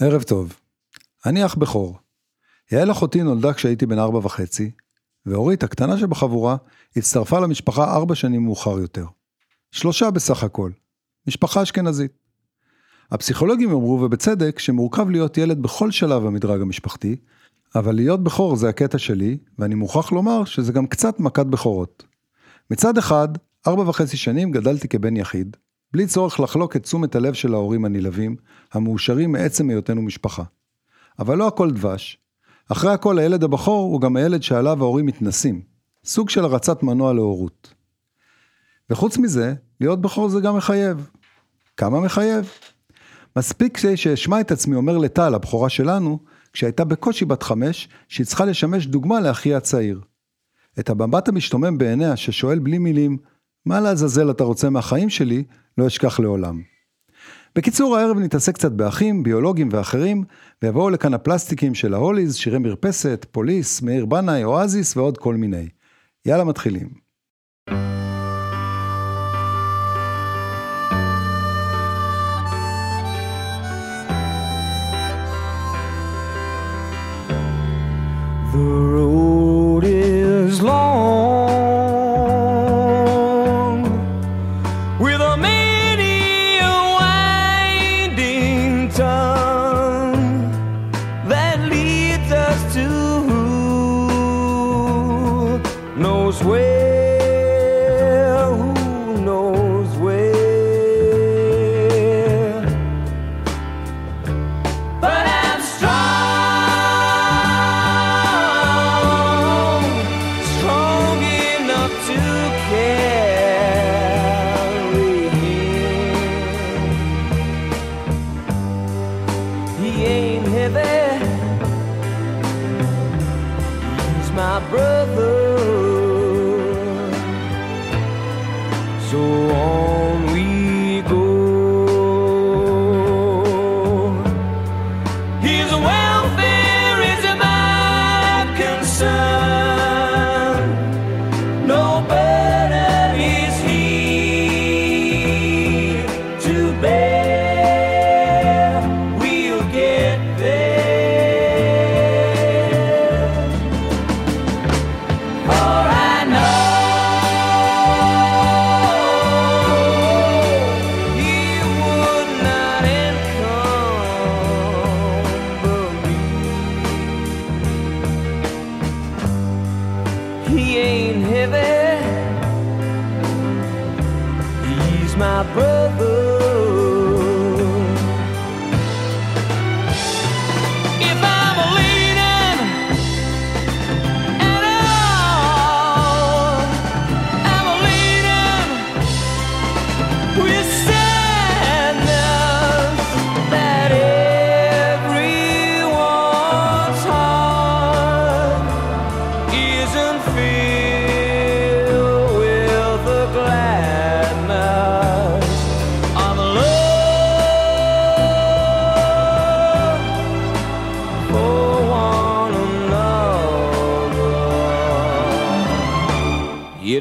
ערב טוב. אני אח בכור. יעל אחותי נולדה כשהייתי בן ארבע וחצי, ואורית, הקטנה שבחבורה, הצטרפה למשפחה ארבע שנים מאוחר יותר. שלושה בסך הכל. משפחה אשכנזית. הפסיכולוגים אמרו, ובצדק, שמורכב להיות ילד בכל שלב במדרג המשפחתי, אבל להיות בכור זה הקטע שלי, ואני מוכרח לומר שזה גם קצת מכת בכורות. מצד אחד, ארבע וחצי שנים גדלתי כבן יחיד, בלי צורך לחלוק את תשומת הלב של ההורים הנלהבים, המאושרים מעצם היותנו משפחה. אבל לא הכל דבש. אחרי הכל הילד הבכור הוא גם הילד שעליו ההורים מתנסים, סוג של הרצת מנוע להורות. וחוץ מזה, להיות בכור זה גם מחייב. כמה מחייב? מספיק שאשמע את עצמי אומר לטל, הבכורה שלנו, כשהייתה בקושי בת חמש, שהיא צריכה לשמש דוגמה לאחיה הצעיר. את המבט המשתומם בעיניה ששואל בלי מילים, מה לעזאזל אתה רוצה מהחיים שלי, לא אשכח לעולם. בקיצור, הערב נתעסק קצת באחים, ביולוגים ואחרים, ויבואו לכאן הפלסטיקים של ההוליז, שירי מרפסת, פוליס, מאיר בנאי, אואזיס ועוד כל מיני. יאללה, מתחילים. The road knows where.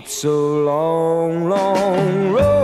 so long, long road.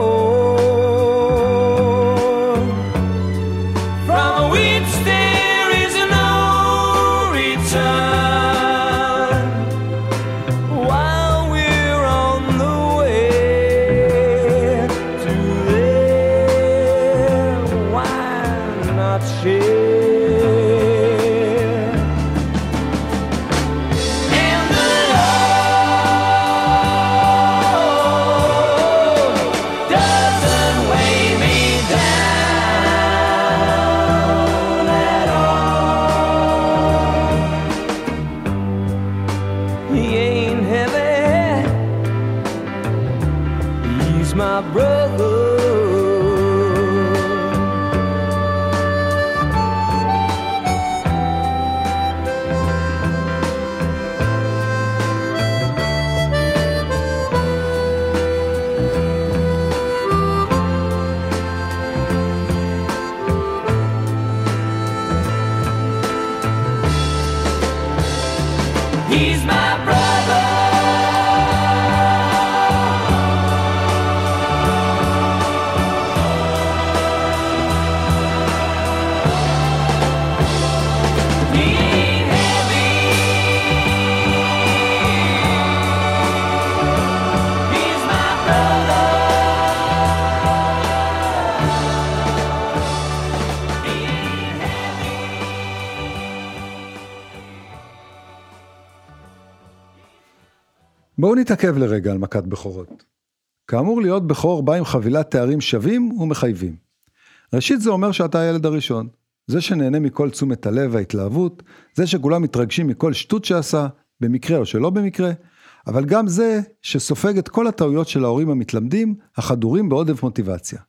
נתעכב לרגע על מכת בכורות. כאמור, להיות בכור בא עם חבילת תארים שווים ומחייבים. ראשית זה אומר שאתה הילד הראשון. זה שנהנה מכל תשומת הלב וההתלהבות, זה שכולם מתרגשים מכל שטות שעשה, במקרה או שלא במקרה, אבל גם זה שסופג את כל הטעויות של ההורים המתלמדים, החדורים בעודף מוטיבציה.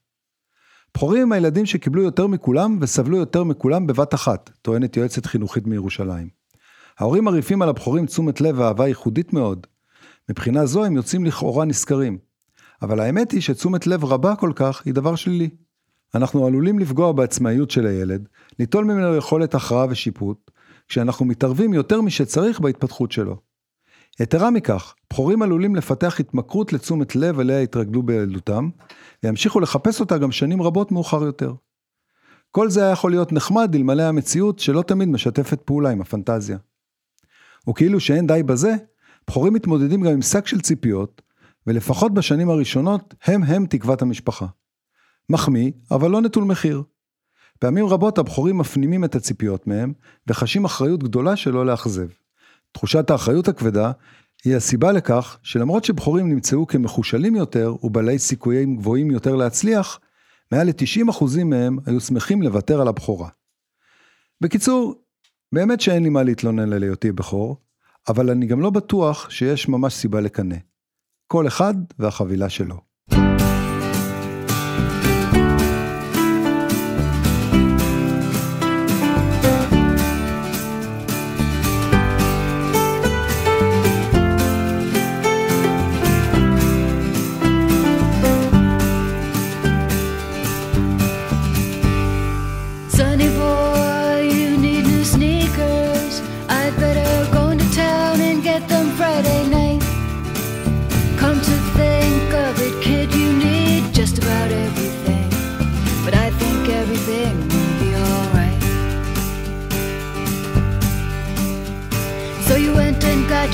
בכורים הם הילדים שקיבלו יותר מכולם וסבלו יותר מכולם בבת אחת, טוענת יועצת חינוכית מירושלים. ההורים מרעיפים על הבכורים תשומת לב ואהבה ייחודית מאוד, מבחינה זו הם יוצאים לכאורה נשכרים. אבל האמת היא שתשומת לב רבה כל כך היא דבר שלילי. אנחנו עלולים לפגוע בעצמאיות של הילד, ליטול ממנו יכולת הכרעה ושיפוט, כשאנחנו מתערבים יותר משצריך בהתפתחות שלו. יתרה מכך, בכורים עלולים לפתח התמכרות לתשומת לב אליה התרגלו בילדותם, וימשיכו לחפש אותה גם שנים רבות מאוחר יותר. כל זה היה יכול להיות נחמד אלמלא המציאות שלא תמיד משתפת פעולה עם הפנטזיה. וכאילו שאין די בזה, בכורים מתמודדים גם עם שק של ציפיות, ולפחות בשנים הראשונות, הם הם תקוות המשפחה. מחמיא, אבל לא נטול מחיר. פעמים רבות הבכורים מפנימים את הציפיות מהם, וחשים אחריות גדולה שלא לאכזב. תחושת האחריות הכבדה היא הסיבה לכך שלמרות שבכורים נמצאו כמחושלים יותר ובעלי סיכויים גבוהים יותר להצליח, מעל ל-90% מהם היו שמחים לוותר על הבכורה. בקיצור, באמת שאין לי מה להתלונן על היותי בכור, אבל אני גם לא בטוח שיש ממש סיבה לקנא. כל אחד והחבילה שלו.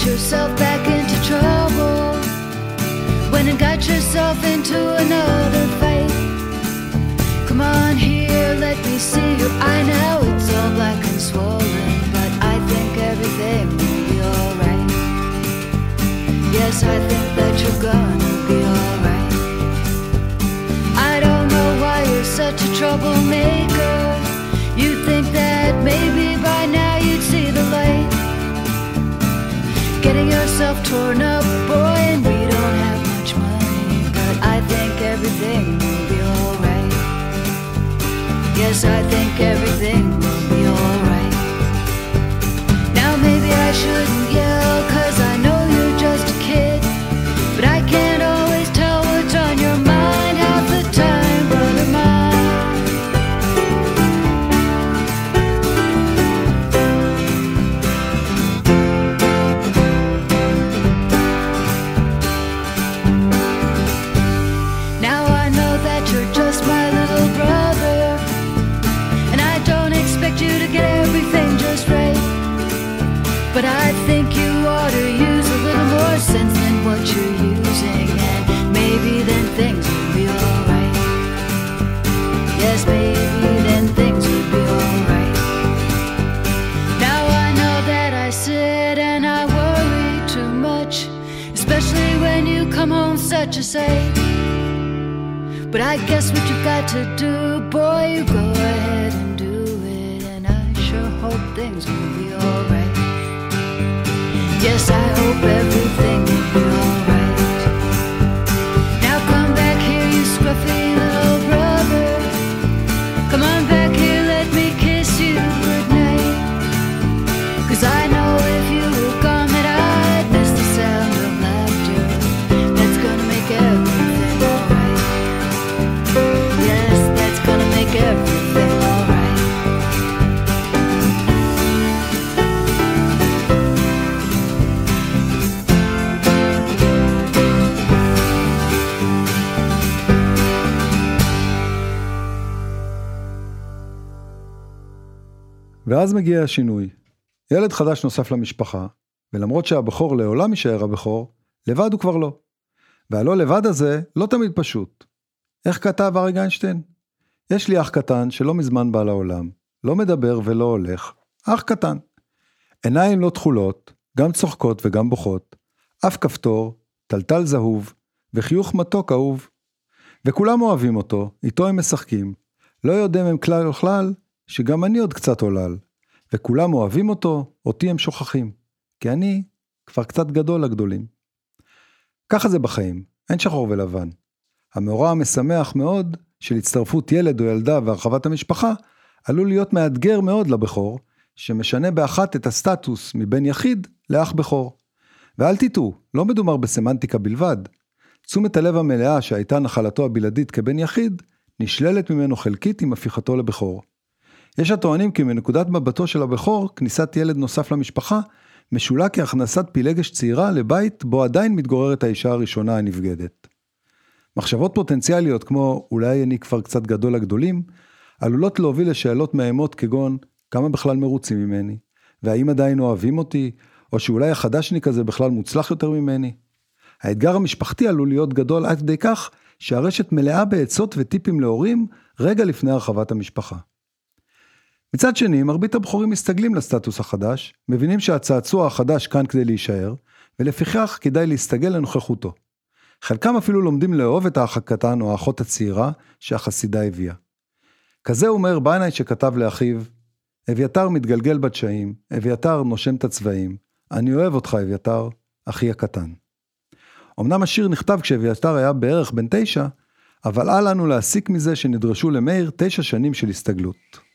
Yourself back into trouble. When and got yourself into another fight. Come on here, let me see you. I know it's all black and swollen, but I think everything will be alright. Yes, I think that you're gonna be alright. I don't know why you're such a troublemaker. Getting yourself torn up, boy, and we don't have much money. But I think everything will be alright. Yes, I think everything will be alright. Now maybe I shouldn't yell, cause such a. But I guess what you got to do, boy, you go ahead and do it. And I sure hope things will be alright. Yes, I hope everything ואז מגיע השינוי. ילד חדש נוסף למשפחה, ולמרות שהבכור לעולם יישאר הבכור, לבד הוא כבר לא. והלא לבד הזה לא תמיד פשוט. איך כתב אריק איינשטיין? יש לי אח קטן שלא מזמן בא לעולם, לא מדבר ולא הולך, אח קטן. עיניים לא תכולות, גם צוחקות וגם בוכות, אף כפתור, טלטל זהוב, וחיוך מתוק אהוב. וכולם אוהבים אותו, איתו הם משחקים. לא יודעים הם כלל וכלל, שגם אני עוד קצת עולל. וכולם אוהבים אותו, אותי הם שוכחים. כי אני כבר קצת גדול לגדולים. ככה זה בחיים, אין שחור ולבן. המאורע המשמח מאוד של הצטרפות ילד או ילדה והרחבת המשפחה, עלול להיות מאתגר מאוד לבכור, שמשנה באחת את הסטטוס מבן יחיד לאח בכור. ואל תטעו, לא מדובר בסמנטיקה בלבד. תשומת הלב המלאה שהייתה נחלתו הבלעדית כבן יחיד, נשללת ממנו חלקית עם הפיכתו לבכור. יש הטוענים כי מנקודת מבטו של הבכור, כניסת ילד נוסף למשפחה, משולה כהכנסת פילגש צעירה לבית בו עדיין מתגוררת האישה הראשונה הנבגדת. מחשבות פוטנציאליות כמו אולי אני כבר קצת גדול לגדולים, עלולות להוביל לשאלות מאיימות כגון כמה בכלל מרוצים ממני, והאם עדיין אוהבים אותי, או שאולי החדשניק הזה בכלל מוצלח יותר ממני. האתגר המשפחתי עלול להיות גדול עד כדי כך שהרשת מלאה בעצות וטיפים להורים רגע לפני הרחבת המשפחה. מצד שני, מרבית הבחורים מסתגלים לסטטוס החדש, מבינים שהצעצוע החדש כאן כדי להישאר, ולפיכך כדאי להסתגל לנוכחותו. חלקם אפילו לומדים לאהוב את האח הקטן או האחות הצעירה שהחסידה הביאה. כזה הוא מאיר בינאי שכתב לאחיו, אביתר מתגלגל בדשאים, אביתר נושם את הצבעים, אני אוהב אותך אביתר, אחי הקטן. אמנם השיר נכתב כשאביתר היה בערך בן תשע, אבל אל לנו להסיק מזה שנדרשו למאיר תשע שנים של הסתגלות.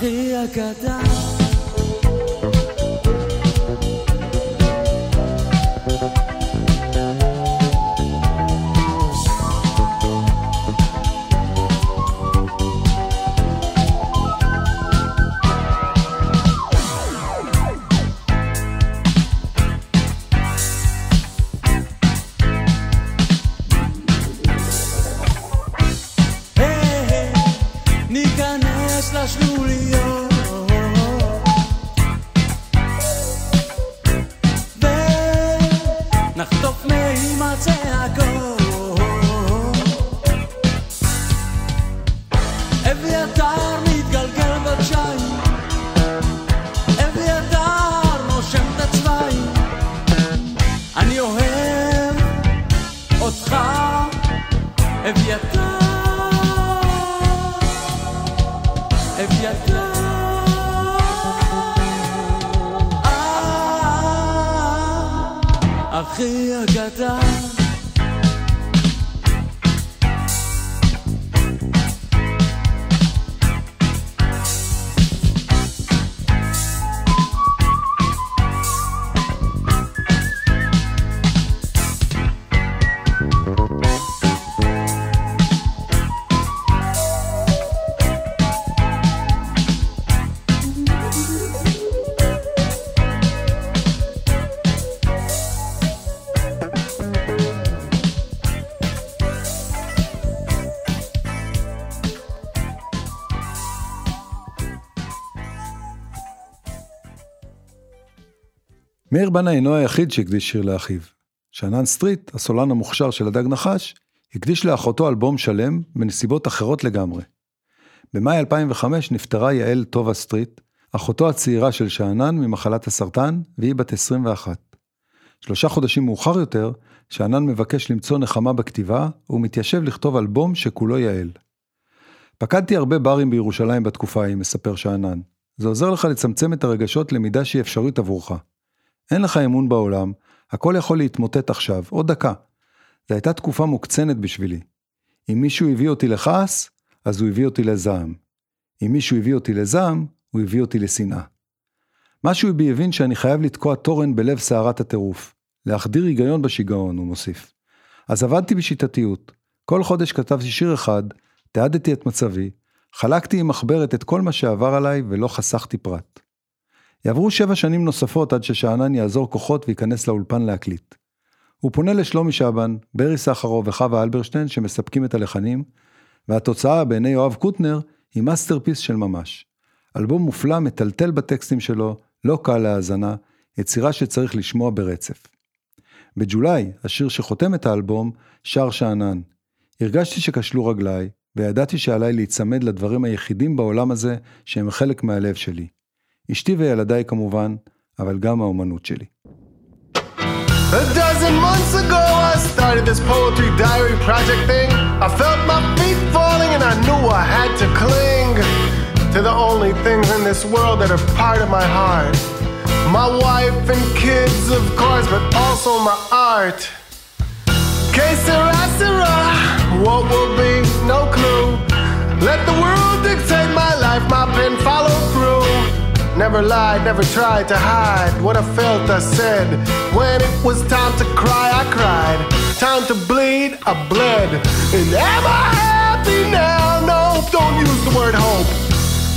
אחי הקטן מאיר בנה אינו היחיד שהקדיש שיר לאחיו. שאנן סטריט, הסולן המוכשר של הדג נחש, הקדיש לאחותו אלבום שלם בנסיבות אחרות לגמרי. במאי 2005 נפטרה יעל טובה סטריט, אחותו הצעירה של שאנן ממחלת הסרטן, והיא בת 21. שלושה חודשים מאוחר יותר, שאנן מבקש למצוא נחמה בכתיבה, והוא מתיישב לכתוב אלבום שכולו יעל. פקדתי הרבה ברים בירושלים בתקופה ההיא, מספר שאנן. זה עוזר לך לצמצם את הרגשות למידה שהיא אפשרית עבורך. אין לך אמון בעולם, הכל יכול להתמוטט עכשיו, עוד דקה. זו הייתה תקופה מוקצנת בשבילי. אם מישהו הביא אותי לכעס, אז הוא הביא אותי לזעם. אם מישהו הביא אותי לזעם, הוא הביא אותי לשנאה. משהו בי הבין שאני חייב לתקוע תורן בלב סערת הטירוף. להחדיר היגיון בשיגעון, הוא מוסיף. אז עבדתי בשיטתיות. כל חודש כתבתי שיר אחד, תיעדתי את מצבי, חלקתי עם מחברת את כל מה שעבר עליי ולא חסכתי פרט. יעברו שבע שנים נוספות עד ששאנן יאזור כוחות וייכנס לאולפן להקליט. הוא פונה לשלומי שבן, ברי סחרוף וחווה אלברשטיין שמספקים את הלחנים, והתוצאה בעיני יואב קוטנר היא masterpiece של ממש. אלבום מופלא, מטלטל בטקסטים שלו, לא קל להאזנה, יצירה שצריך לשמוע ברצף. בג'ולי, השיר שחותם את האלבום, שר שאנן. הרגשתי שכשלו רגליי, וידעתי שעליי להיצמד לדברים היחידים בעולם הזה שהם חלק מהלב שלי. אשתי וילדיי כמובן, אבל גם האומנות שלי. A dozen months ago, I started this poetry diary project thing. I felt my feet falling and I knew I had to cling to the only things in this world that are part of my heart. My wife and kids, of course, but also my art. Que sera, sera, what will be, no clue. Let the world dictate my life, my pen follow through. Never lied, never tried to hide what I felt, I said. When it was time to cry, I cried. Time to bleed, I bled. And am I happy now? No, don't use the word hope.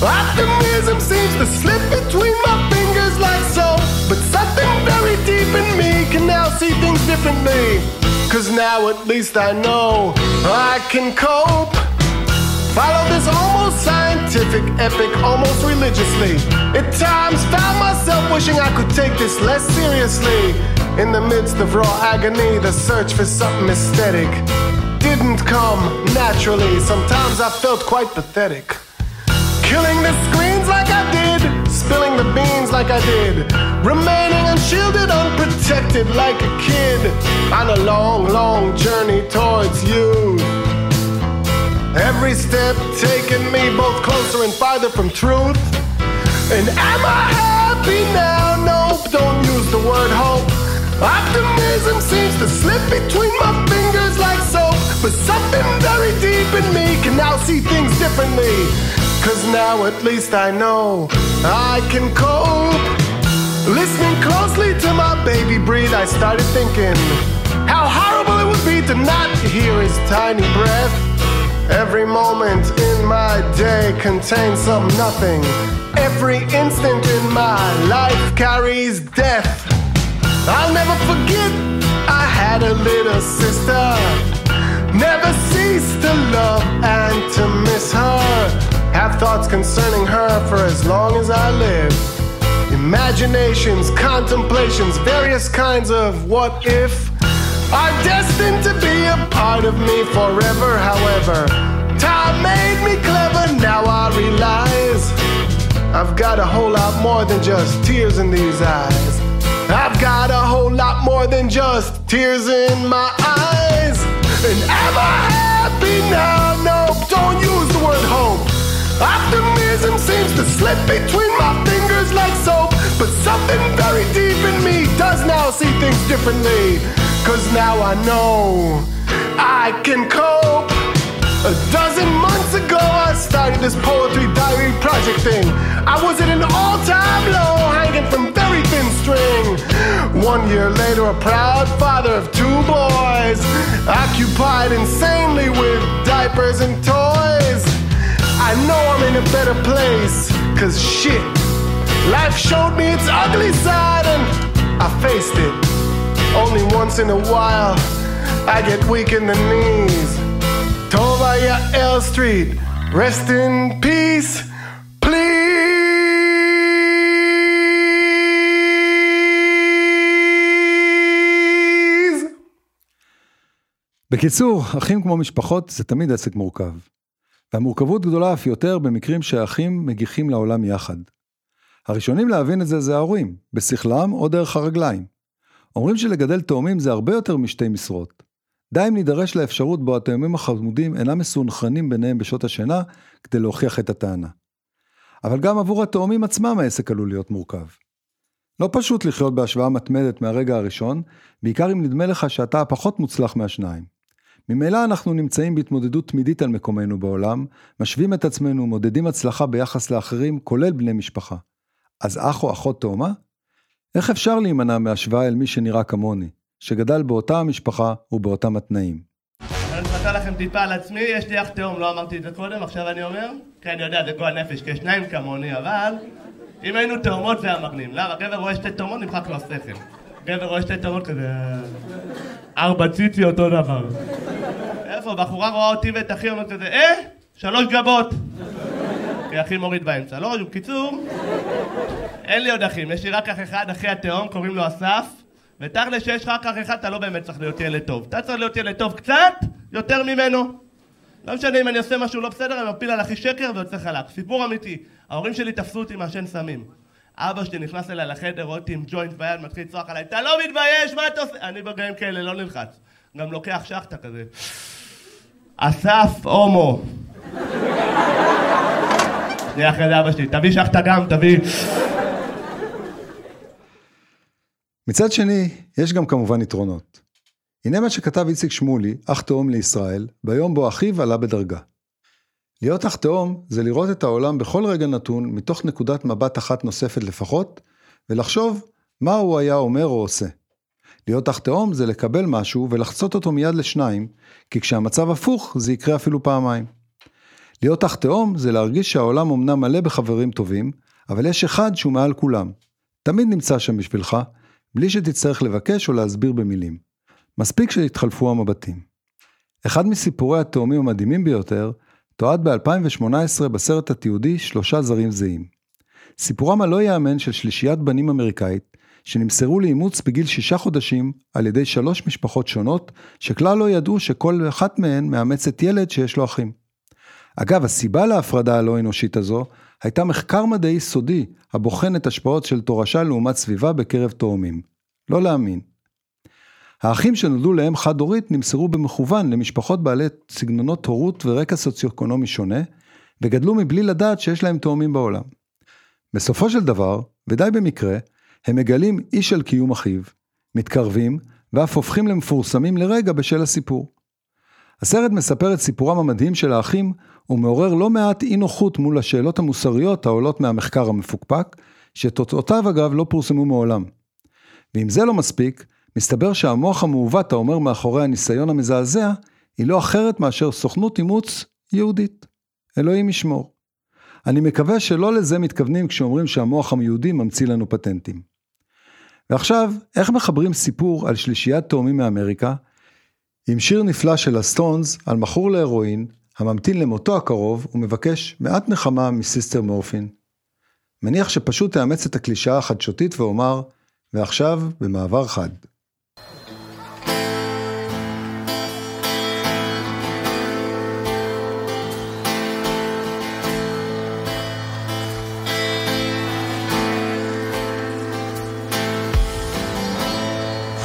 Optimism seems to slip between my fingers like so. But something very deep in me can now see things differently. Cause now at least I know I can cope. Follow this almost scientific epic almost religiously. At times found myself wishing I could take this less seriously. In the midst of raw agony, the search for something aesthetic didn't come naturally. Sometimes I felt quite pathetic. Killing the screens like I did, spilling the beans like I did, remaining unshielded, unprotected like a kid on a long, long journey towards you. Every step taking me both closer and farther from truth. And am I happy now? Nope, don't use the word hope. Optimism seems to slip between my fingers like soap. But something very deep in me can now see things differently. Cause now at least I know I can cope. Listening closely to my baby breathe, I started thinking how horrible it would be to not hear his tiny breath. Every moment in my day contains some nothing. Every instant in my life carries death. I'll never forget I had a little sister. Never cease to love and to miss her. Have thoughts concerning her for as long as I live. Imaginations, contemplations, various kinds of what if are destined to be a part of me forever. However, time made me clever, now I realize I've got a whole lot more than just tears in these eyes. I've got a whole lot more than just tears in my eyes. And am I happy now? No, don't use the word hope. Optimism seems to slip between my fingers like soap. But something very deep in me does now see things differently. Cause now I know I can cope. A dozen months ago, I started this poetry diary project thing. I was at an all time low, hanging from very thin string. One year later, a proud father of two boys, occupied insanely with diapers and toys. I know I'm in a better place, cause shit, life showed me its ugly side and I faced it. Only once in a while, I get weak in the knees. Tovaya L Street, rest in peace, please. בקיצור, אחים כמו משפחות זה תמיד עסק מורכב. והמורכבות גדולה אף יותר במקרים שהאחים מגיחים לעולם יחד. הראשונים להבין את זה זה ההורים, בשכלם או דרך הרגליים. אומרים שלגדל תאומים זה הרבה יותר משתי משרות. די אם נידרש לאפשרות בו התאומים החמודים אינם מסונכרנים ביניהם בשעות השינה, כדי להוכיח את הטענה. אבל גם עבור התאומים עצמם העסק עלול להיות מורכב. לא פשוט לחיות בהשוואה מתמדת מהרגע הראשון, בעיקר אם נדמה לך שאתה הפחות מוצלח מהשניים. ממילא אנחנו נמצאים בהתמודדות תמידית על מקומנו בעולם, משווים את עצמנו, מודדים הצלחה ביחס לאחרים, כולל בני משפחה. אז אח או אחות תאומה? איך אפשר להימנע מהשוואה אל מי שנראה כמוני, שגדל באותה המשפחה ובאותם התנאים? אני אספר לכם טיפה על עצמי, יש לי אח תאום, לא אמרתי את זה קודם, עכשיו אני אומר? כן, אני יודע, זה גועל נפש, כי יש שניים כמוני, אבל אם היינו תאומות זה היה מגניב. למה? גבר רואה שתי תאומות, נמחק לו השכל. גבר רואה שתי תאומות כזה... ארבע ציצי אותו דבר. איפה? בחורה רואה אותי ואת אחי אומרת כזה, אה? שלוש גבות. כי אחי מוריד באמצע. לא חשוב. בקיצור, אין לי עוד אחים, יש לי רק אח אחד, אחי התאום, קוראים לו אסף. ותכל'ס שיש לך רק אח אחד, אתה לא באמת צריך להיות ילד טוב. אתה צריך להיות ילד טוב קצת יותר ממנו. לא משנה אם אני עושה משהו לא בסדר, אני מפיל על אחי שקר ויוצא חלק. סיפור אמיתי. ההורים שלי תפסו אותי מעשן סמים. אבא שלי נכנס אליי לחדר, רואה אותי עם ג'וינט ביד, מתחיל לצרוח עליי, אתה לא מתבייש, מה אתה עושה? אני ברגעים כאלה לא נלחץ. גם לוקח שחטה כזה. אסף הומו. שנייה אחרי זה אבא שלי, תביא שחטה גם, תביא. מצד שני, יש גם כמובן יתרונות. הנה מה שכתב איציק שמולי, אח תאום לישראל, ביום בו אחיו עלה בדרגה. להיות אח תאום זה לראות את העולם בכל רגע נתון מתוך נקודת מבט אחת נוספת לפחות, ולחשוב מה הוא היה אומר או עושה. להיות אח תאום זה לקבל משהו ולחצות אותו מיד לשניים, כי כשהמצב הפוך זה יקרה אפילו פעמיים. להיות אח תאום זה להרגיש שהעולם אמנם מלא בחברים טובים, אבל יש אחד שהוא מעל כולם. תמיד נמצא שם בשבילך, בלי שתצטרך לבקש או להסביר במילים. מספיק שיתחלפו המבטים. אחד מסיפורי התאומים המדהימים ביותר, תועד ב-2018 בסרט התיעודי שלושה זרים זהים. סיפורם הלא ייאמן של שלישיית בנים אמריקאית, שנמסרו לאימוץ בגיל שישה חודשים על ידי שלוש משפחות שונות, שכלל לא ידעו שכל אחת מהן מאמצת ילד שיש לו אחים. אגב, הסיבה להפרדה הלא אנושית הזו, הייתה מחקר מדעי סודי, הבוחן את השפעות של תורשה לעומת סביבה בקרב תאומים. לא להאמין. האחים שנולדו לאם חד-הורית נמסרו במכוון למשפחות בעלי סגנונות הורות ורקע סוציו-אקונומי שונה, וגדלו מבלי לדעת שיש להם תאומים בעולם. בסופו של דבר, ודי במקרה, הם מגלים איש על קיום אחיו, מתקרבים, ואף הופכים למפורסמים לרגע בשל הסיפור. הסרט מספר את סיפורם המדהים של האחים, ומעורר לא מעט אי נוחות מול השאלות המוסריות העולות מהמחקר המפוקפק, שתוצאותיו אגב לא פורסמו מעולם. ואם זה לא מספיק, מסתבר שהמוח המעוות האומר מאחורי הניסיון המזעזע, היא לא אחרת מאשר סוכנות אימוץ יהודית. אלוהים ישמור. אני מקווה שלא לזה מתכוונים כשאומרים שהמוח היהודי ממציא לנו פטנטים. ועכשיו, איך מחברים סיפור על שלישיית תאומים מאמריקה, עם שיר נפלא של הסטונס על מכור להרואין, הממתין למותו הקרוב ומבקש מעט נחמה מסיסטר מורפין. מניח שפשוט תאמץ את הקלישאה החדשותית ואומר, ועכשיו במעבר חד.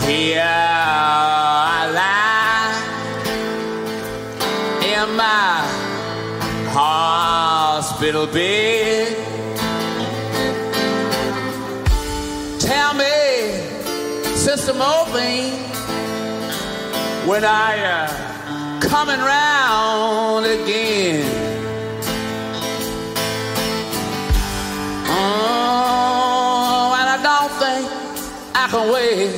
Here hospital bed. Tell me, Sister Morphine, when I uh, coming round again? Oh, and I don't think I can wait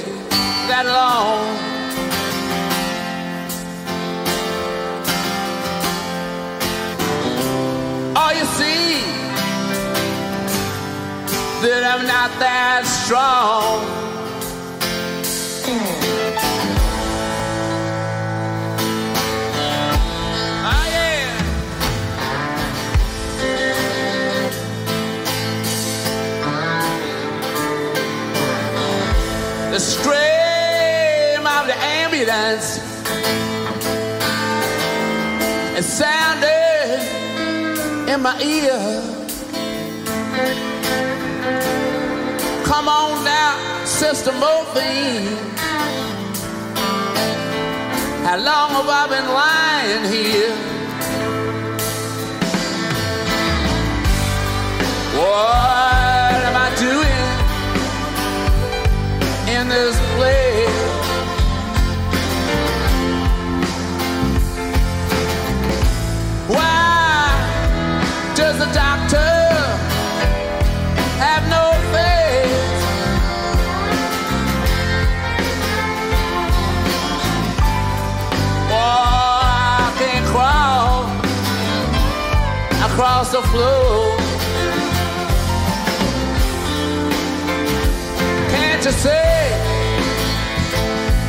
that long. that I'm not that strong. Ah, the scream of the ambulance it sounded in my ear. Come on now, Sister Morphine. How long have I been lying here? The floor. Can't you see,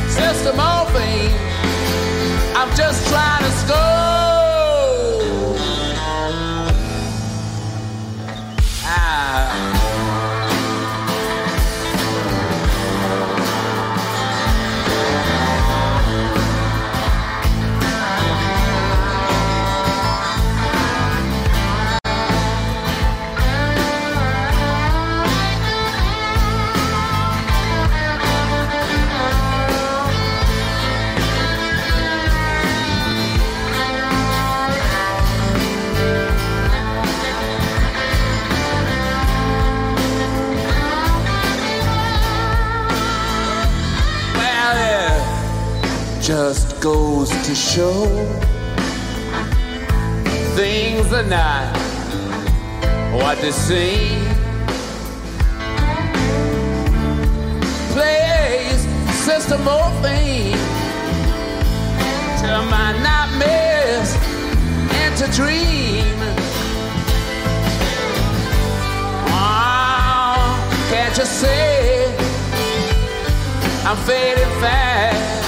Sister Morphine? I'm just trying to score. Goes to show things are not what they seem. Plays Sister Morphine to my nightmares and to dream. Oh, can't you see? I'm fading fast.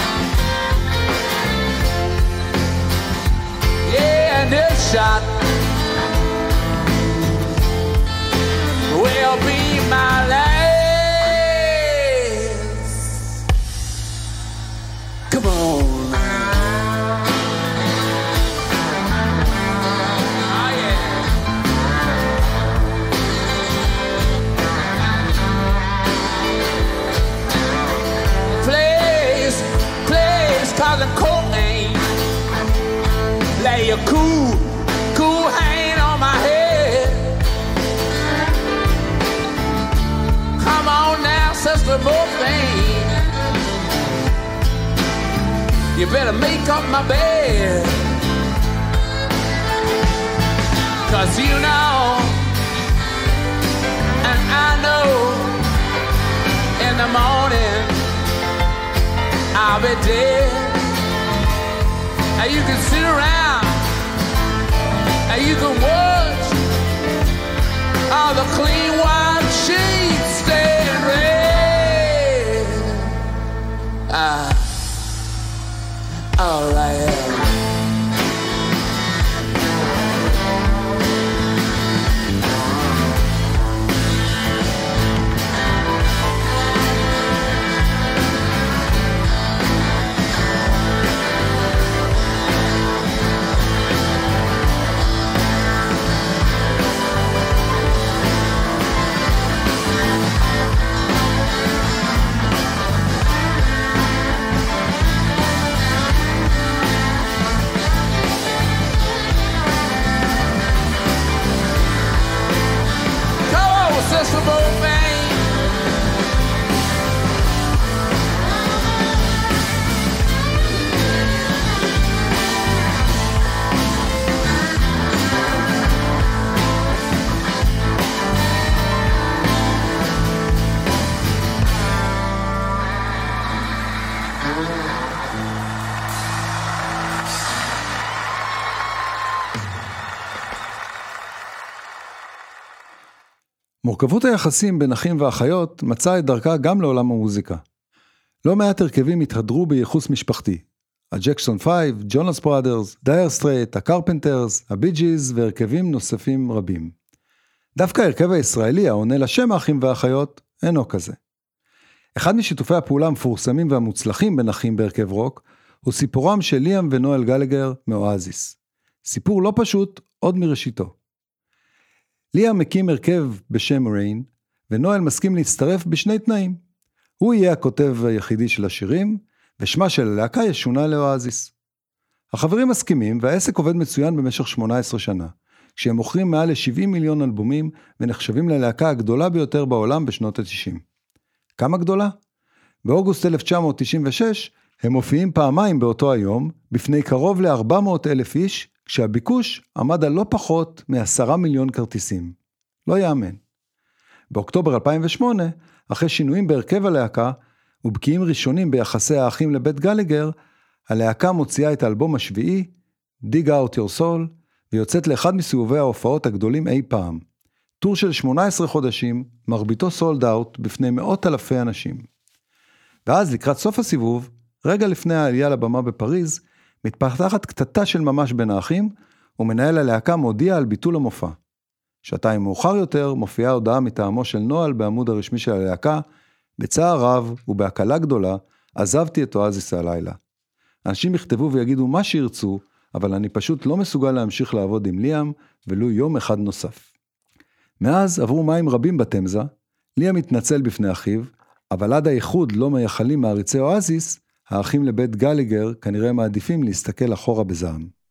מורכבות היחסים בין אחים ואחיות מצאה את דרכה גם לעולם המוזיקה. לא מעט הרכבים התהדרו בייחוס משפחתי. הג'קסון 5, Jonas Brothers, Dire Straits, ה Carpenters, ה Bee Gees והרכבים נוספים רבים. דווקא ההרכב הישראלי העונה לשם האחים והאחיות אינו כזה. אחד משיתופי הפעולה המפורסמים והמוצלחים בין אחים בהרכב רוק הוא סיפורם של ליאם ונואל גלאגר מ Oasis. סיפור לא פשוט עוד מראשיתו. ליאם מקים הרכב בשם ריין, ונואל מסכים להצטרף בשני תנאים. הוא יהיה הכותב היחידי של השירים, ושמה של הלהקה ישונה לאואזיס. החברים מסכימים, והעסק עובד מצוין במשך 18 שנה, כשהם מוכרים מעל ל-70 מיליון אלבומים, ונחשבים ללהקה הגדולה ביותר בעולם בשנות ה-90. כמה גדולה? באוגוסט 1996 הם מופיעים פעמיים באותו היום, בפני קרוב ל-400 אלף איש, כשהביקוש עמד על לא פחות מ-10 מיליון כרטיסים. לא יאמן. באוקטובר 2008, אחרי שינויים בהרכב הלהקה, ובקיאים ראשונים ביחסי האחים לבית גלגר, הלהקה מוציאה את האלבום השביעי, Dig Out Your Soul, ויוצאת לאחד מסיבובי ההופעות הגדולים אי פעם. טור של 18 חודשים, מרביתו סולד אאוט בפני מאות אלפי אנשים. ואז לקראת סוף הסיבוב, רגע לפני העלייה לבמה בפריז, מתפתחת קטטה של ממש בין האחים, ומנהל הלהקה מודיע על ביטול המופע. שעתיים מאוחר יותר מופיעה הודעה מטעמו של נוהל בעמוד הרשמי של הלהקה, בצער רב ובהקלה גדולה, עזבתי את אואזיס הלילה. אנשים יכתבו ויגידו מה שירצו, אבל אני פשוט לא מסוגל להמשיך לעבוד עם ליאם, ולו יום אחד נוסף. מאז עברו מים רבים בתמזה, ליאם התנצל בפני אחיו, אבל עד האיחוד לא מייחלים מעריצי אואזיס, האחים לבית גליגר כנראה מעדיפים להסתכל אחורה בזעם.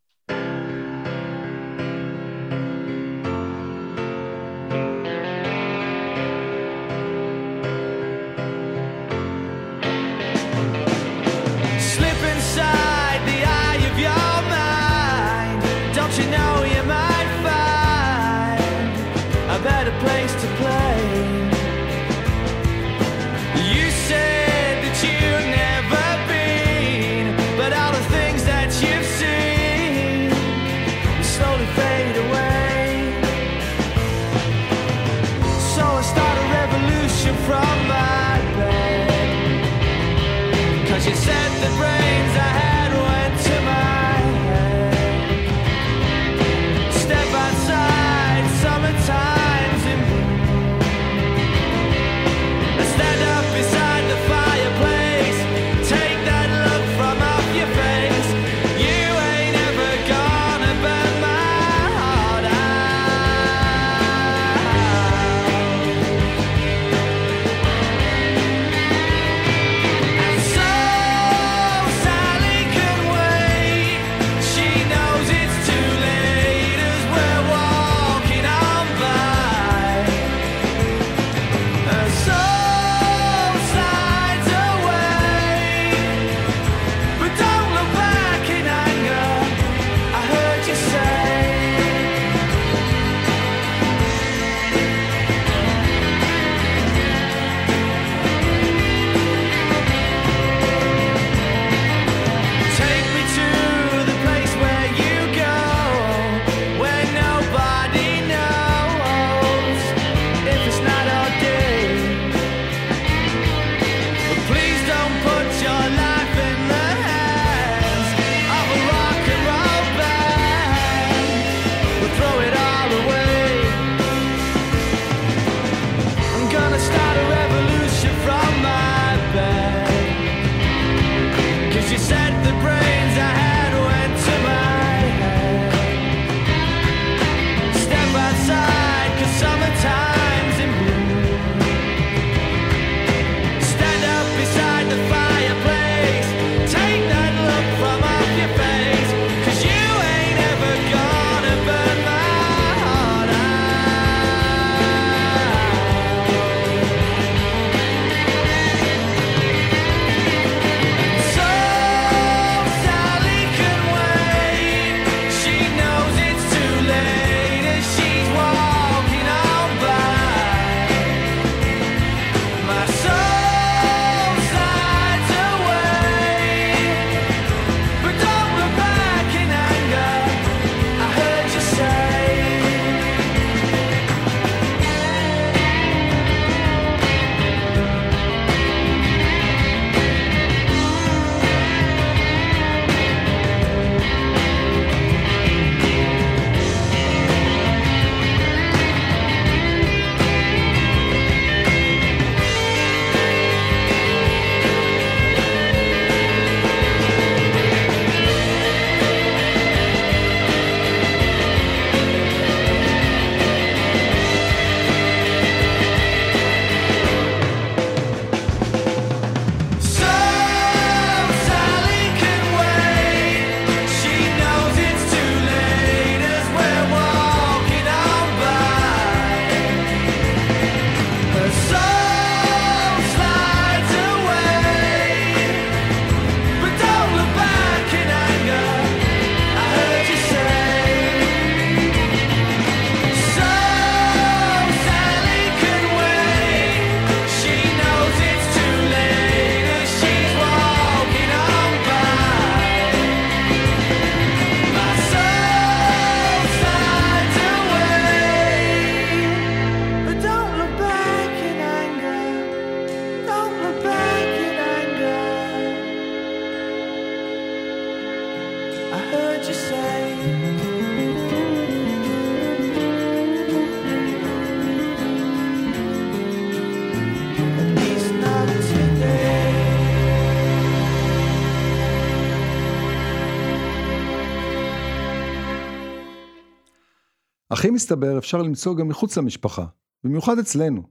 אחים מסתבר אפשר למצוא גם מחוץ למשפחה, במיוחד אצלנו.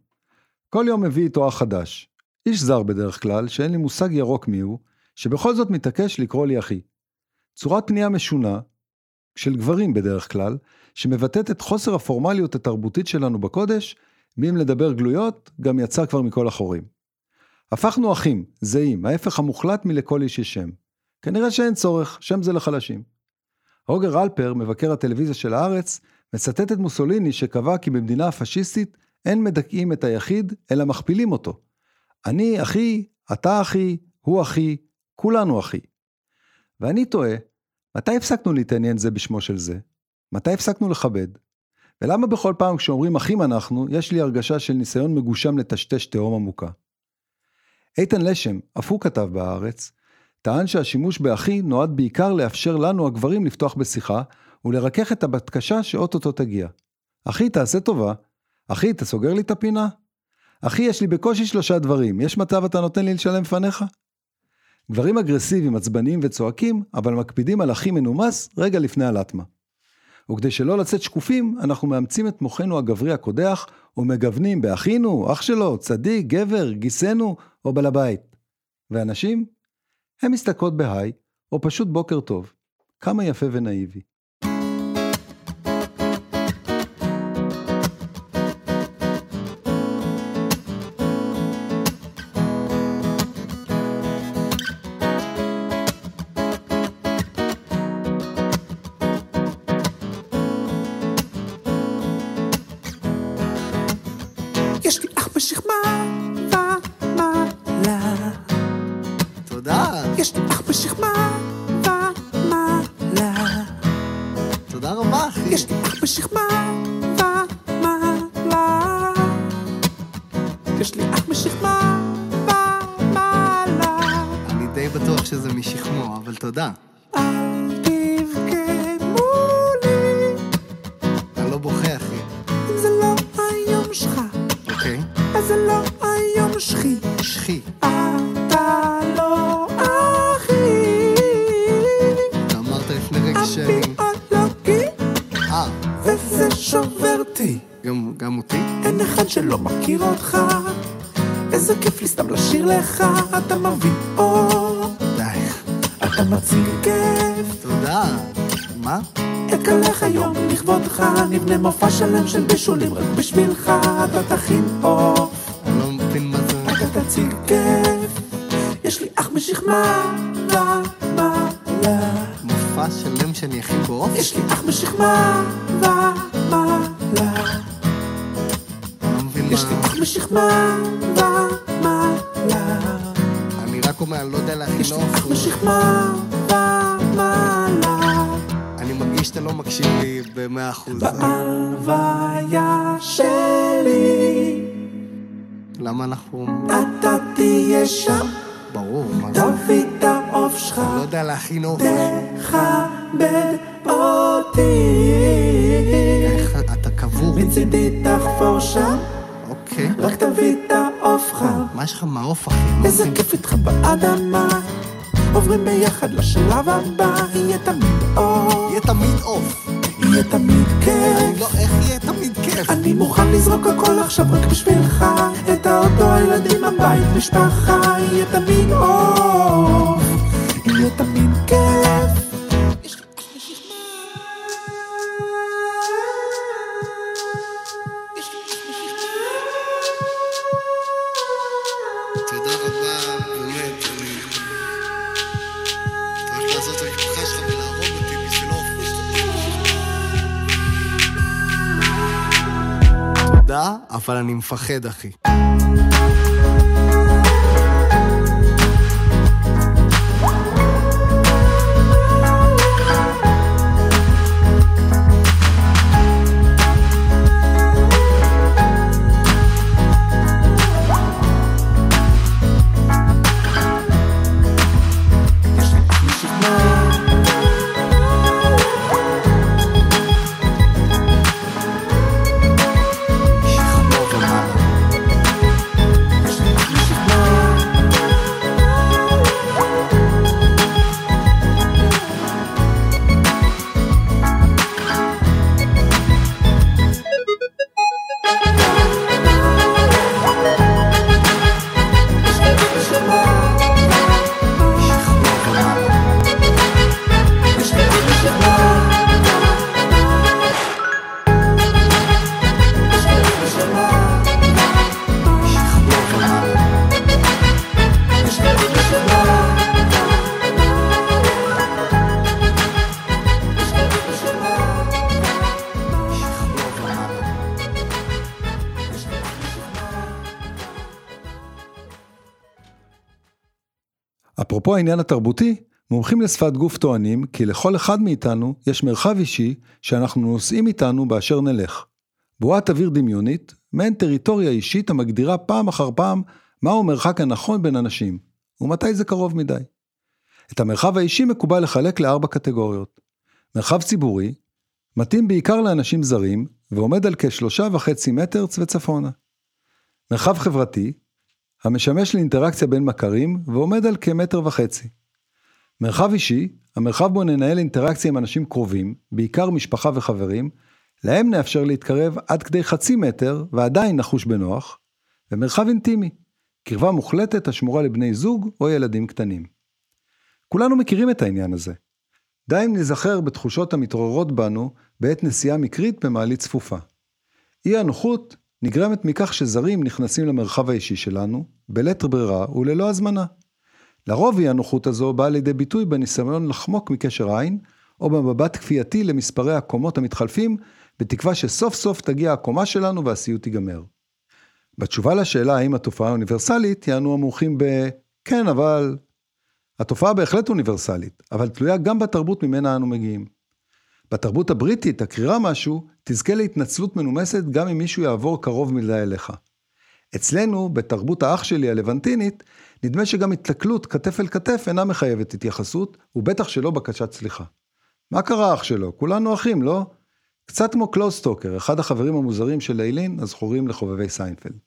כל יום מביא איתו אח חדש. איש זר בדרך כלל, שאין לי מושג ירוק מיהו, שבכל זאת מתעקש לקרוא לי אחי. צורת פנייה משונה, של גברים בדרך כלל, שמבטאת את חוסר הפורמליות התרבותית שלנו בקודש, ואם לדבר גלויות, גם יצא כבר מכל החורים. הפכנו אחים, זהים, ההפך המוחלט מלכל איש יש שם. כנראה שאין צורך, שם זה לחלשים. רוגר אלפר, מבקר הטלוויזיה של הארץ, מצטט את מוסוליני שקבע כי במדינה הפשיסטית אין מדכאים את היחיד, אלא מכפילים אותו. אני אחי, אתה אחי, הוא אחי, כולנו אחי. ואני תוהה, מתי הפסקנו להתעניין זה בשמו של זה? מתי הפסקנו לכבד? ולמה בכל פעם כשאומרים אחים אנחנו, יש לי הרגשה של ניסיון מגושם לטשטש תהום עמוקה? איתן לשם, אף הוא כתב בהארץ, טען שהשימוש באחי נועד בעיקר לאפשר לנו הגברים לפתוח בשיחה ולרכך את הבקשה שאו-טו-טו תגיע. אחי, תעשה טובה. אחי, אתה סוגר לי את הפינה? אחי, יש לי בקושי שלושה דברים, יש מצב אתה נותן לי לשלם לפניך? גברים אגרסיביים, עצבניים וצועקים, אבל מקפידים על אחי מנומס רגע לפני הלטמה. וכדי שלא לצאת שקופים, אנחנו מאמצים את מוחנו הגברי הקודח ומגוונים באחינו, אח שלו, צדיק, גבר, גיסנו או בעל הבית. ואנשים? הן מסתכלות בהיי, או פשוט בוקר טוב. כמה יפה ונאיבי. של בישולים רק בשבילך, אתה תכין עוף, אני לא מבין מה זה... אתה תציג כיף. יש לי אח משכמה ומעלה. מופע שלם שאני אכין בו עוף? יש לי אח בשכמה ומעלה. אני לא מבין יש לי מה... אח בשכמה ומעלה. אני רק אומר, אני לא יודע להכין יש לי עוף. אח בשכמה שאתה לא מקשיב לי במאה אחוז. בהלוויה שלי, למה אנחנו... אתה תהיה שם, ברור, מה זה? תביא את העוף שלך, אני לא יודע להכין עוף. תכבד אותי. איך אתה קבור? מצידי תחפור שם, אוקיי. רק תביא את העוף חם. מה יש לך מהעוף, אחי? איזה. כיף איתך באדמה, עוברים ביחד לשלב הבא, יהיה תמיד אור, יהיה תמיד עוף. יהיה תמיד כיף. לא, איך יהיה תמיד כיף? אני מוכן לזרוק הכל עכשיו רק בשבילך את האוטו, הילדים, הבית, משפחה יהיה תמיד אור יהיה תמיד כיף אבל אני מפחד, אחי. אפרופו העניין התרבותי, מומחים לשפת גוף טוענים כי לכל אחד מאיתנו יש מרחב אישי שאנחנו נושאים איתנו באשר נלך. בועת אוויר דמיונית, מעין טריטוריה אישית המגדירה פעם אחר פעם מהו המרחק הנכון בין אנשים, ומתי זה קרוב מדי. את המרחב האישי מקובל לחלק לארבע קטגוריות. מרחב ציבורי, מתאים בעיקר לאנשים זרים, ועומד על כשלושה וחצי מטר וצפונה. מרחב חברתי, המשמש לאינטראקציה בין מכרים, ועומד על כמטר וחצי. מרחב אישי, המרחב בו ננהל אינטראקציה עם אנשים קרובים, בעיקר משפחה וחברים, להם נאפשר להתקרב עד כדי חצי מטר ועדיין נחוש בנוח, ומרחב אינטימי, קרבה מוחלטת השמורה לבני זוג או ילדים קטנים. כולנו מכירים את העניין הזה. די אם נזכר בתחושות המתעוררות בנו בעת נסיעה מקרית במעלית צפופה. אי הנוחות נגרמת מכך שזרים נכנסים למרחב האישי שלנו, בלית ברירה וללא הזמנה. לרוב אי הנוחות הזו באה לידי ביטוי בניסיון לחמוק מקשר עין, או במבט כפייתי למספרי הקומות המתחלפים, בתקווה שסוף סוף תגיע הקומה שלנו והסיוט ייגמר. בתשובה לשאלה האם התופעה אוניברסלית, יענו המומחים ב... כן, אבל... התופעה בהחלט אוניברסלית, אבל תלויה גם בתרבות ממנה אנו מגיעים. בתרבות הבריטית, הקרירה משהו, תזכה להתנצלות מנומסת גם אם מישהו יעבור קרוב מדי אליך. אצלנו, בתרבות האח שלי הלבנטינית, נדמה שגם התקלות כתף אל כתף אינה מחייבת התייחסות, ובטח שלא בקשת סליחה. מה קרה אח שלו? כולנו אחים, לא? קצת כמו close talker, אחד החברים המוזרים של איליין, הזכורים לחובבי סיינפלד.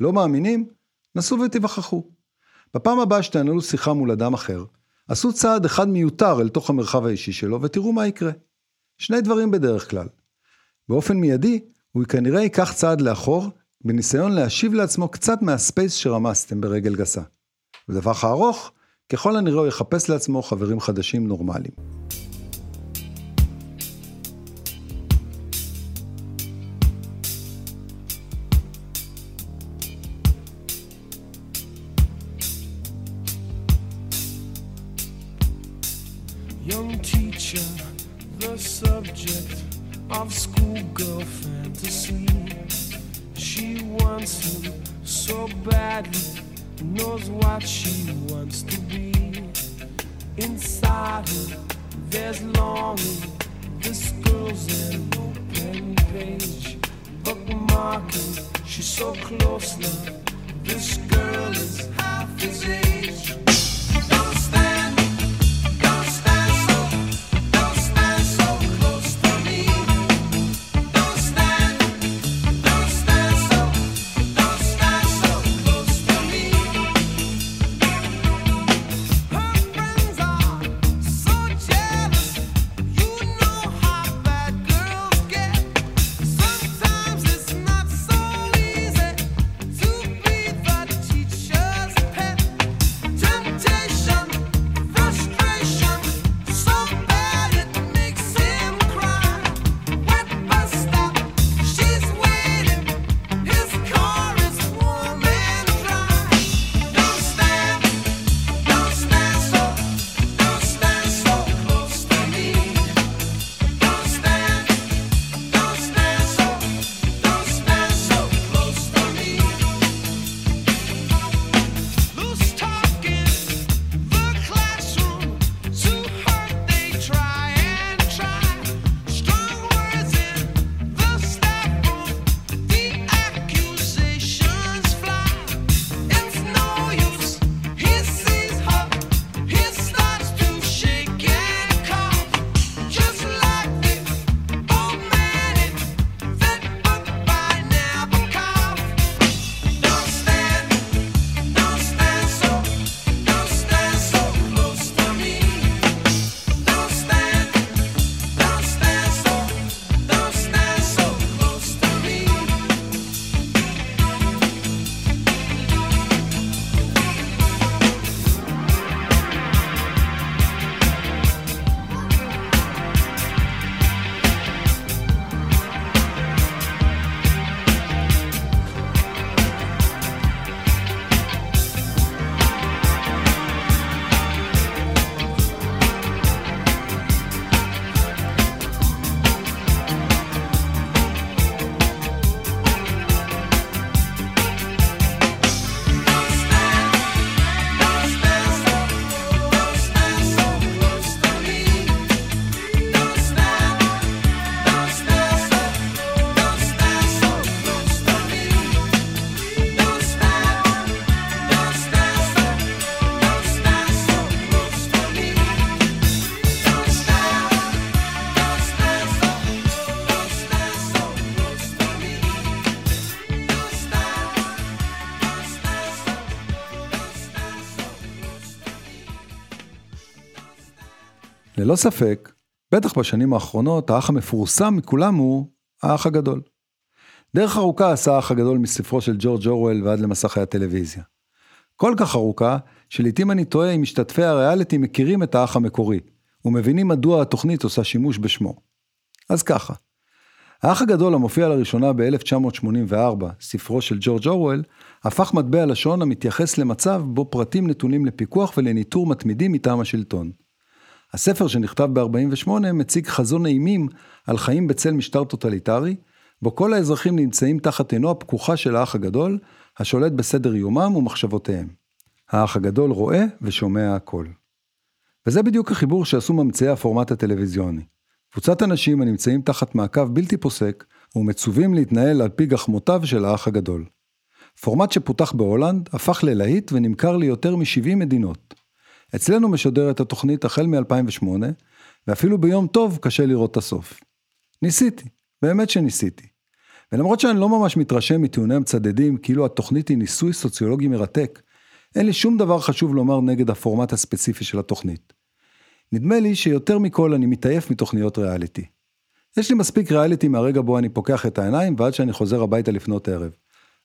לא מאמינים? נסו ותיווכחו. בפעם הבאה שתנהלו שיחה מול אדם אחר, עשו צעד אחד מיותר אל תוך המרחב האישי שלו ותראו מה יקרה. שני דברים בדרך כלל. באופן מיידי, הוא כנראה ייקח צעד לאחור, בניסיון להשיב לעצמו קצת מהספייס שרמסתם ברגל גסה. בטווח הארוך, ככל הנראה הוא יחפש לעצמו חברים חדשים נורמליים. on me. ללא ספק, בטח בשנים האחרונות, האח המפורסם מכולם הוא האח הגדול. דרך ארוכה עשה האח הגדול מספרו של ג'ורג' אורוול ועד למסכי הטלוויזיה. כל כך ארוכה, שלעיתים אני תוהה אם משתתפי הריאליטי מכירים את האח המקורי, ומבינים מדוע התוכנית עושה שימוש בשמו. אז ככה, האח הגדול המופיע לראשונה ב-1984, ספרו של ג'ורג' אורוול, הפך מטבע לשון המתייחס למצב בו פרטים נתונים לפיקוח ולניטור מתמידים מטעם השלטון. הספר שנכתב ב-48 מציג חזון אימים על חיים בצל משטר טוטליטרי, בו כל האזרחים נמצאים תחת עינו הפקוחה של האח הגדול, השולט בסדר יומם ומחשבותיהם. האח הגדול רואה ושומע הכל. וזה בדיוק החיבור שעשו ממציאי הפורמט הטלוויזיוני. קבוצת אנשים הנמצאים תחת מעקב בלתי פוסק ומצווים להתנהל על פי גחמותיו של האח הגדול. פורמט שפותח בהולנד, הפך ללהיט ונמכר ליותר מ-70 מדינות. אצלנו משודרת התוכנית החל מ-2008, ואפילו ביום טוב קשה לראות את הסוף. ניסיתי, באמת שניסיתי. ולמרות שאני לא ממש מתרשם מטיעוני המצדדים כאילו התוכנית היא ניסוי סוציולוגי מרתק, אין לי שום דבר חשוב לומר נגד הפורמט הספציפי של התוכנית. נדמה לי שיותר מכל אני מתעייף מתוכניות ריאליטי. יש לי מספיק ריאליטי מהרגע בו אני פוקח את העיניים ועד שאני חוזר הביתה לפנות ערב.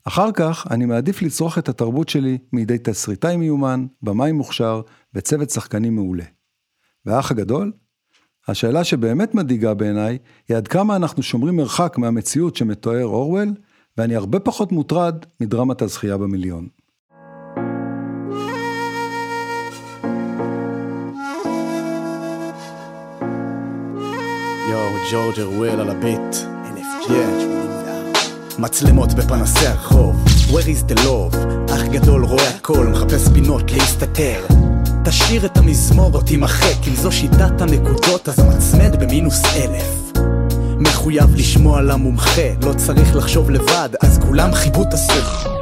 אחר כך אני מעדיף לצרוך את התרבות שלי מידי תסריטאי מיומן, במאי מוכשר וצוות שחקנים מעולה. והאח הגדול? השאלה שבאמת מדאיגה בעיניי היא עד כמה אנחנו שומרים מרחק מהמציאות שמתואר אורוול, ואני הרבה פחות מוטרד מדרמת הזכייה במיליון. יואו, ג'ורג' ארוול על הביט. מצלמות בפנסי הרחוב, where is the love? אח גדול רואה הכל, מחפש פינות להסתתר. תשאיר את המזמור או תימחק, אם זו שיטת הנקודות אז המצמד במינוס אלף. מחויב לשמוע למומחה, לא צריך לחשוב לבד, אז כולם חיבוט עשו.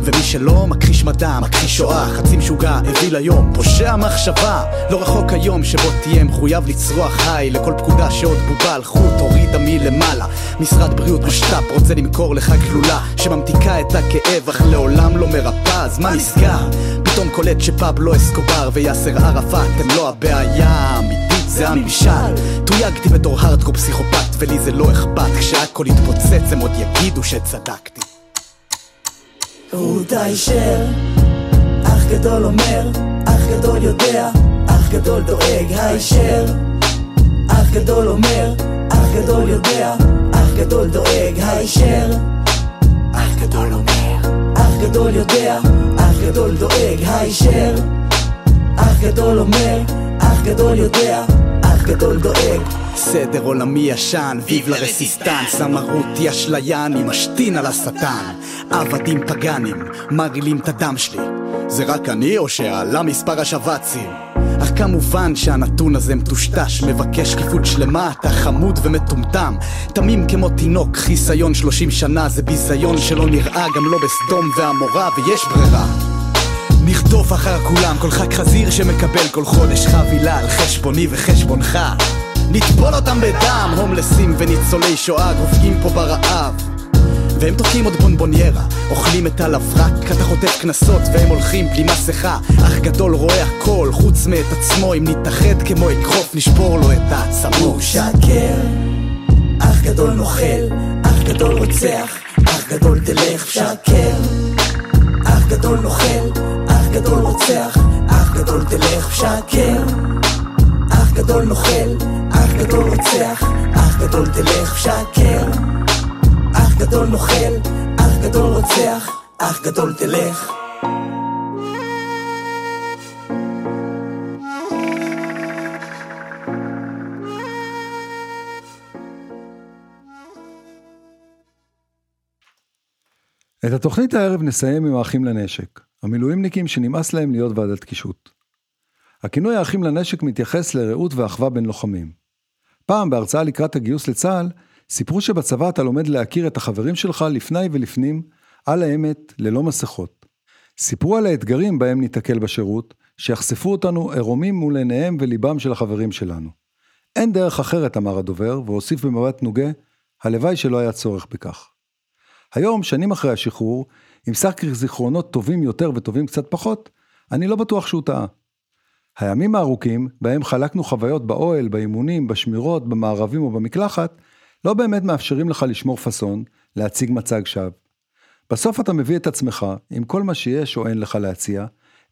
ומי שלא מכחיש מדע, מכחיש שואה, חצי משוגע, הביא ליום, פושע מחשבה. לא רחוק היום שבו תהיה מחויב לצרוח היי לכל פקודה שעוד בובה על חוט הורידה מלמעלה. משרד בריאות משת"פ רוצה למכור לך גלולה שממתיקה את הכאב אך לעולם לא מרפאה, אז מה נסגר? פתאום קולט שפבלו אסקובר ויאסר ערפאת הם לא הבעיה האמיתית זה הממשל. תויגתי בתור הארדקור פסיכופת ולי זה לא אכפת כשהכל יתפוצץ הם עוד יגידו שצדקתי. רות הישר, אח גדול אומר, אח גדול יודע, אח גדול דואג הישר. אח גדול אומר, אח גדול יודע, אח גדול דואג הישר. אח גדול אומר, אח גדול יודע, אח גדול דואג הישר. אח גדול אומר, אח גדול יודע, אח גדול דואג. סדר עולמי ישן, ויב לרסיסטנס, המרותי אשליה, אני משתין על השטן. עבדים פגאנים, מרעילים את הדם שלי. זה רק אני או שעלה מספר השב"צים? אך כמובן שהנתון הזה מטושטש, מבקש שקיפות שלמה, אתה חמוד ומטומטם. תמים כמו תינוק, חיסיון 30 שנה, זה ביזיון שלא נראה גם לא בסדום ועמורה, ויש ברירה. נרדוף אחר כולם, כל ח"כ חזיר שמקבל כל חודש חבילה על חשבוני וחשבונך. נטבול אותם בדם, הומלסים וניצולי שואה גופאים פה ברעב. והם תוקעים עוד בונבוניירה, אוכלים את הלברק, אתה חוטף קנסות והם הולכים בלי מסכה. אח גדול רואה הכל, חוץ מאת עצמו, אם נתאחד כמו אגרוף נשבור לו את העצמות. הוא שקר, אח גדול נוכל, אח גדול רוצח, אח גדול תלך שקר. אח גדול נוכל, אח גדול רוצח, אח גדול תלך שקר. אח גדול נוכל, גדול רוצח, אח גדול תלך שקר. אח גדול נוכל, אח גדול רוצח, אח גדול תלך. את התוכנית הערב נסיים עם האחים לנשק, המילואימניקים שנמאס להם להיות ועדת קישוט. הכינוי האחים לנשק מתייחס לרעות ואחווה בין לוחמים. פעם בהרצאה לקראת הגיוס לצה"ל, סיפרו שבצבא אתה לומד להכיר את החברים שלך לפני ולפנים, על האמת, ללא מסכות. סיפרו על האתגרים בהם ניתקל בשירות, שיחשפו אותנו עירומים מול עיניהם וליבם של החברים שלנו. אין דרך אחרת, אמר הדובר, והוסיף במבט נוגה, הלוואי שלא היה צורך בכך. היום, שנים אחרי השחרור, עם שק זיכרונות טובים יותר וטובים קצת פחות, אני לא בטוח שהוא טעה. הימים הארוכים, בהם חלקנו חוויות באוהל, באימונים, בשמירות, במארבים או במקלחת, לא באמת מאפשרים לך לשמור פאסון, להציג מצג שווא. בסוף אתה מביא את עצמך, עם כל מה שיש או אין לך להציע,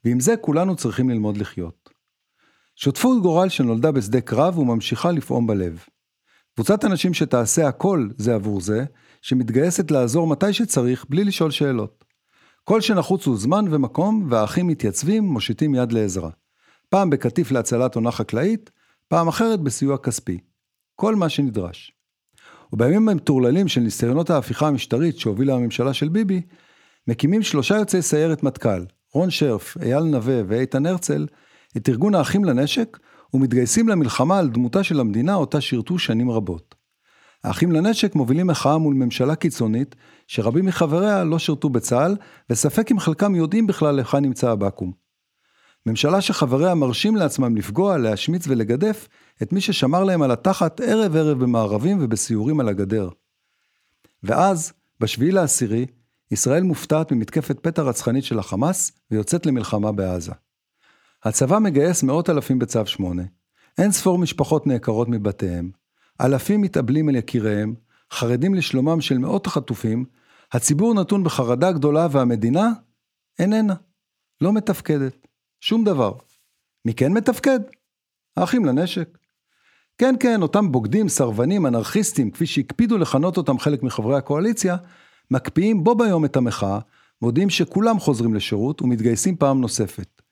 ועם זה כולנו צריכים ללמוד לחיות. שותפות גורל שנולדה בשדה קרב וממשיכה לפעום בלב. קבוצת אנשים שתעשה הכל זה עבור זה, שמתגייסת לעזור מתי שצריך בלי לשאול שאלות. כל שנחוץ הוא זמן ומקום, והאחים מתייצבים, מושיטים יד לעזרה. פעם בקטיף להצלת עונה חקלאית, פעם אחרת בסיוע כספי. כל מה שנדרש. ובימים המטורללים של ניסיונות ההפיכה המשטרית שהובילה הממשלה של ביבי, מקימים שלושה יוצאי סיירת מטכ"ל, רון שרף, אייל נווה ואיתן הרצל, את ארגון האחים לנשק, ומתגייסים למלחמה על דמותה של המדינה אותה שירתו שנים רבות. האחים לנשק מובילים מחאה מול ממשלה קיצונית, שרבים מחבריה לא שירתו בצה"ל, וספק אם חלקם יודעים בכלל היכן נמצא הבקו"ם. ממשלה שחבריה מרשים לעצמם לפגוע, להשמיץ ולגדף את מי ששמר להם על התחת ערב ערב במארבים ובסיורים על הגדר. ואז, בשביעי לעשירי, ישראל מופתעת ממתקפת פתע רצחנית של החמאס ויוצאת למלחמה בעזה. הצבא מגייס מאות אלפים בצו 8, אין ספור משפחות נעקרות מבתיהם, אלפים מתאבלים על יקיריהם, חרדים לשלומם של מאות החטופים, הציבור נתון בחרדה גדולה והמדינה איננה, לא מתפקדת, שום דבר. מי כן מתפקד? האחים לנשק. כן, כן, אותם בוגדים, סרבנים, אנרכיסטים, כפי שהקפידו לכנות אותם חלק מחברי הקואליציה, מקפיאים בו ביום את המחאה, מודיעים שכולם חוזרים לשירות ומתגייסים פעם נוספת.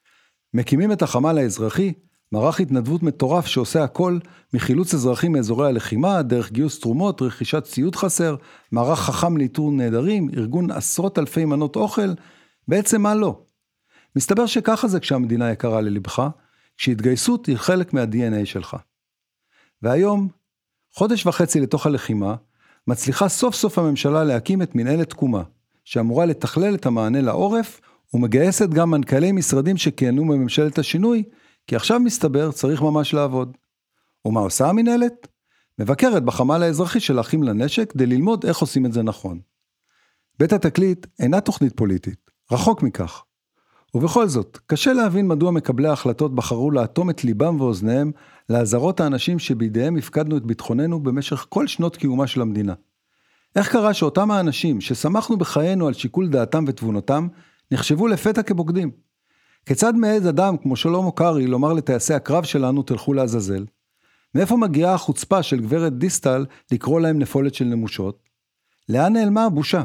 מקימים את החמ"ל האזרחי, מערך התנדבות מטורף שעושה הכל מחילוץ אזרחים מאזורי הלחימה, דרך גיוס תרומות, רכישת ציוד חסר, מערך חכם לאיתור נעדרים, ארגון עשרות אלפי מנות אוכל, בעצם מה לא? מסתבר שככה זה כשהמדינה יקרה ללבך, כשהתגייסות היא חלק מה-DNA שלך. והיום, חודש וחצי לתוך הלחימה, מצליחה סוף סוף הממשלה להקים את מנהלת תקומה, שאמורה לתכלל את המענה לעורף, ומגייסת גם מנכ"לי משרדים שכיהנו בממשלת השינוי, כי עכשיו מסתבר צריך ממש לעבוד. ומה עושה המנהלת? מבקרת בחמ"ל האזרחי של האחים לנשק כדי ללמוד איך עושים את זה נכון. בית התקליט אינה תוכנית פוליטית, רחוק מכך. ובכל זאת, קשה להבין מדוע מקבלי ההחלטות בחרו לאטום את ליבם ואוזניהם לאזהרות האנשים שבידיהם הפקדנו את ביטחוננו במשך כל שנות קיומה של המדינה. איך קרה שאותם האנשים ששמחנו בחיינו על שיקול דעתם ותבונתם, נחשבו לפתע כבוגדים? כיצד מעז אדם כמו שלמה קרעי לומר לטייסי הקרב שלנו תלכו לעזאזל? מאיפה מגיעה החוצפה של גברת דיסטל לקרוא להם נפולת של נמושות? לאן נעלמה הבושה?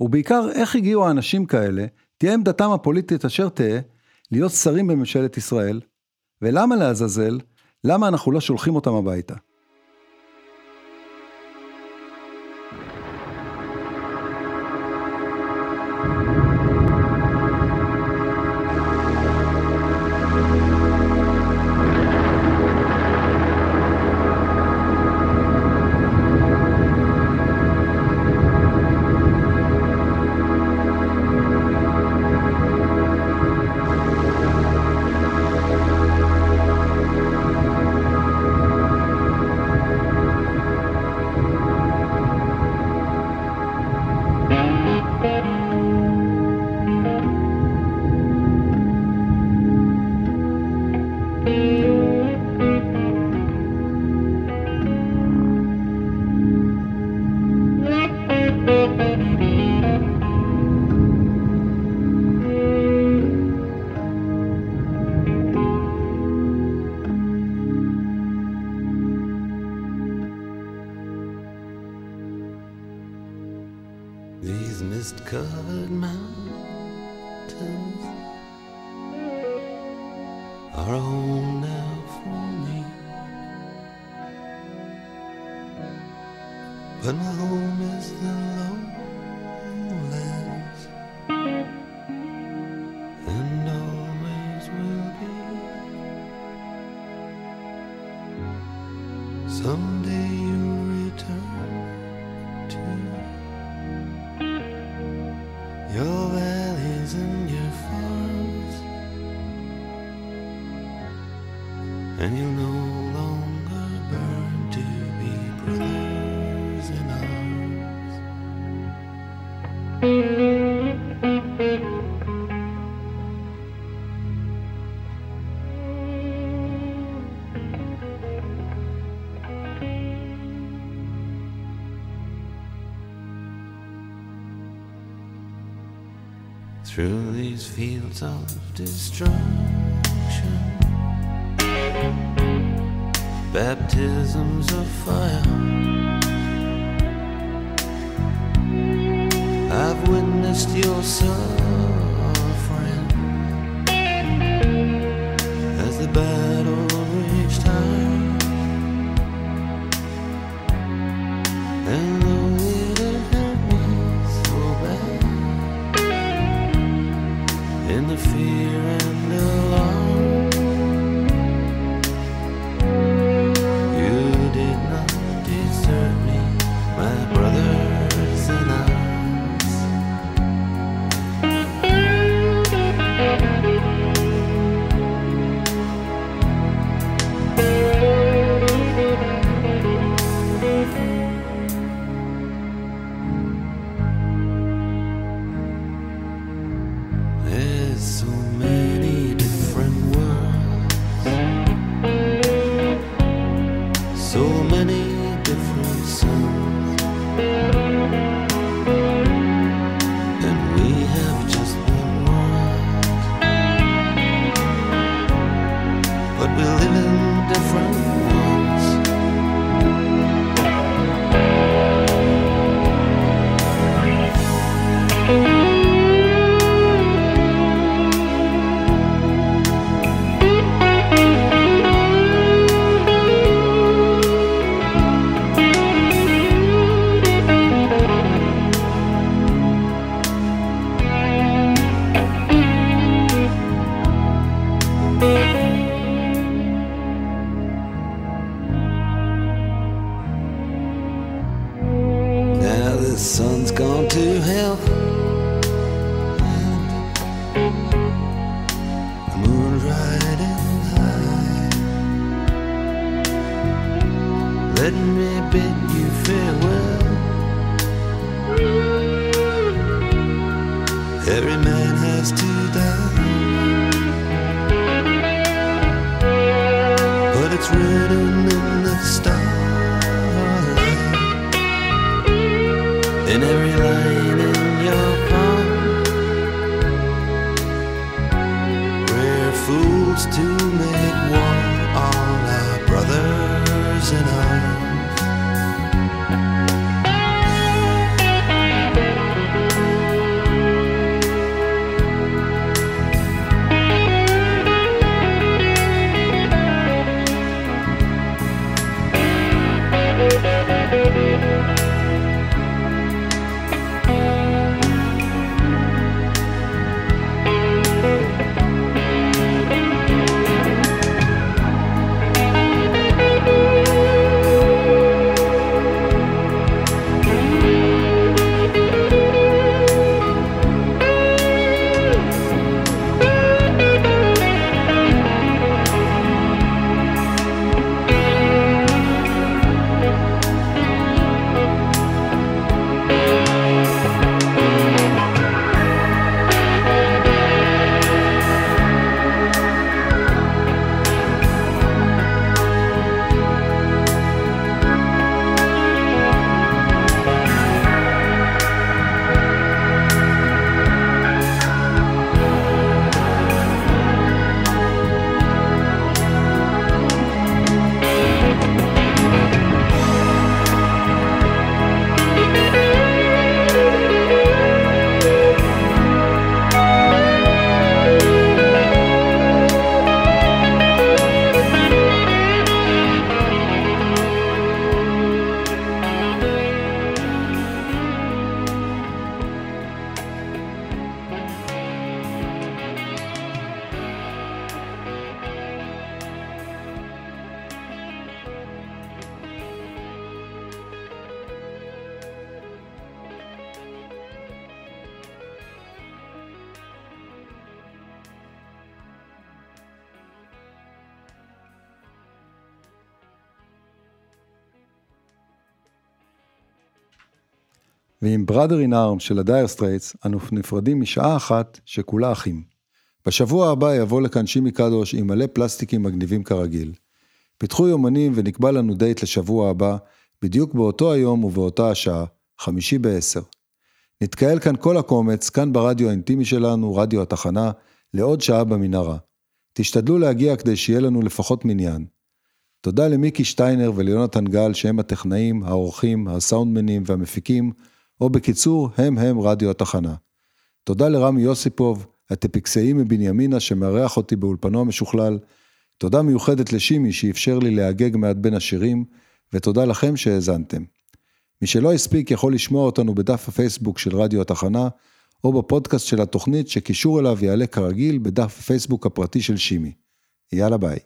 ובעיקר, איך הגיעו האנשים כאלה, תהיה עמדתם הפוליטית אשר תהא, להיות שרים בממשלת ישראל? ולמה לעזאזל? למה אנחנו לא שולחים אותם הביתה? Through these fields of destruction. Baptisms of fire. I've witnessed your suffering Let me bid you farewell. Every man has to die. But it's written in the stars. In every ועם Brother in Arms של ה Dire Straits, אנו נפרדים משעה אחת שכולה אחים. בשבוע הבא יבוא לכאן שימי קדוש עם מלא פלסטיקים מגניבים כרגיל. פיתחו יומנים ונקבע לנו דייט לשבוע הבא, בדיוק באותו היום ובאותה השעה, חמישי בעשר. נתקהל כאן כל הקומץ, כאן ברדיו האינטימי שלנו, רדיו התחנה, לעוד שעה במנהרה. תשתדלו להגיע כדי שיהיה לנו לפחות מניין. תודה למיקי שטיינר וליונתן גל שהם הטכנאים, העורכים, הסאונדמנים והמפיקים, או בקיצור, הם הם רדיו התחנה. תודה לרמי יוסיפוב, הטפיקסאי מבנימינה שמארח אותי באולפנו המשוכלל. תודה מיוחדת לשימי שאפשר לי להגג מעט בין השירים, ותודה לכם שהאזנתם. מי שלא הספיק יכול לשמוע אותנו בדף הפייסבוק של רדיו התחנה, או בפודקאסט של התוכנית שקישור אליו יעלה כרגיל בדף הפייסבוק הפרטי של שימי. יאללה ביי.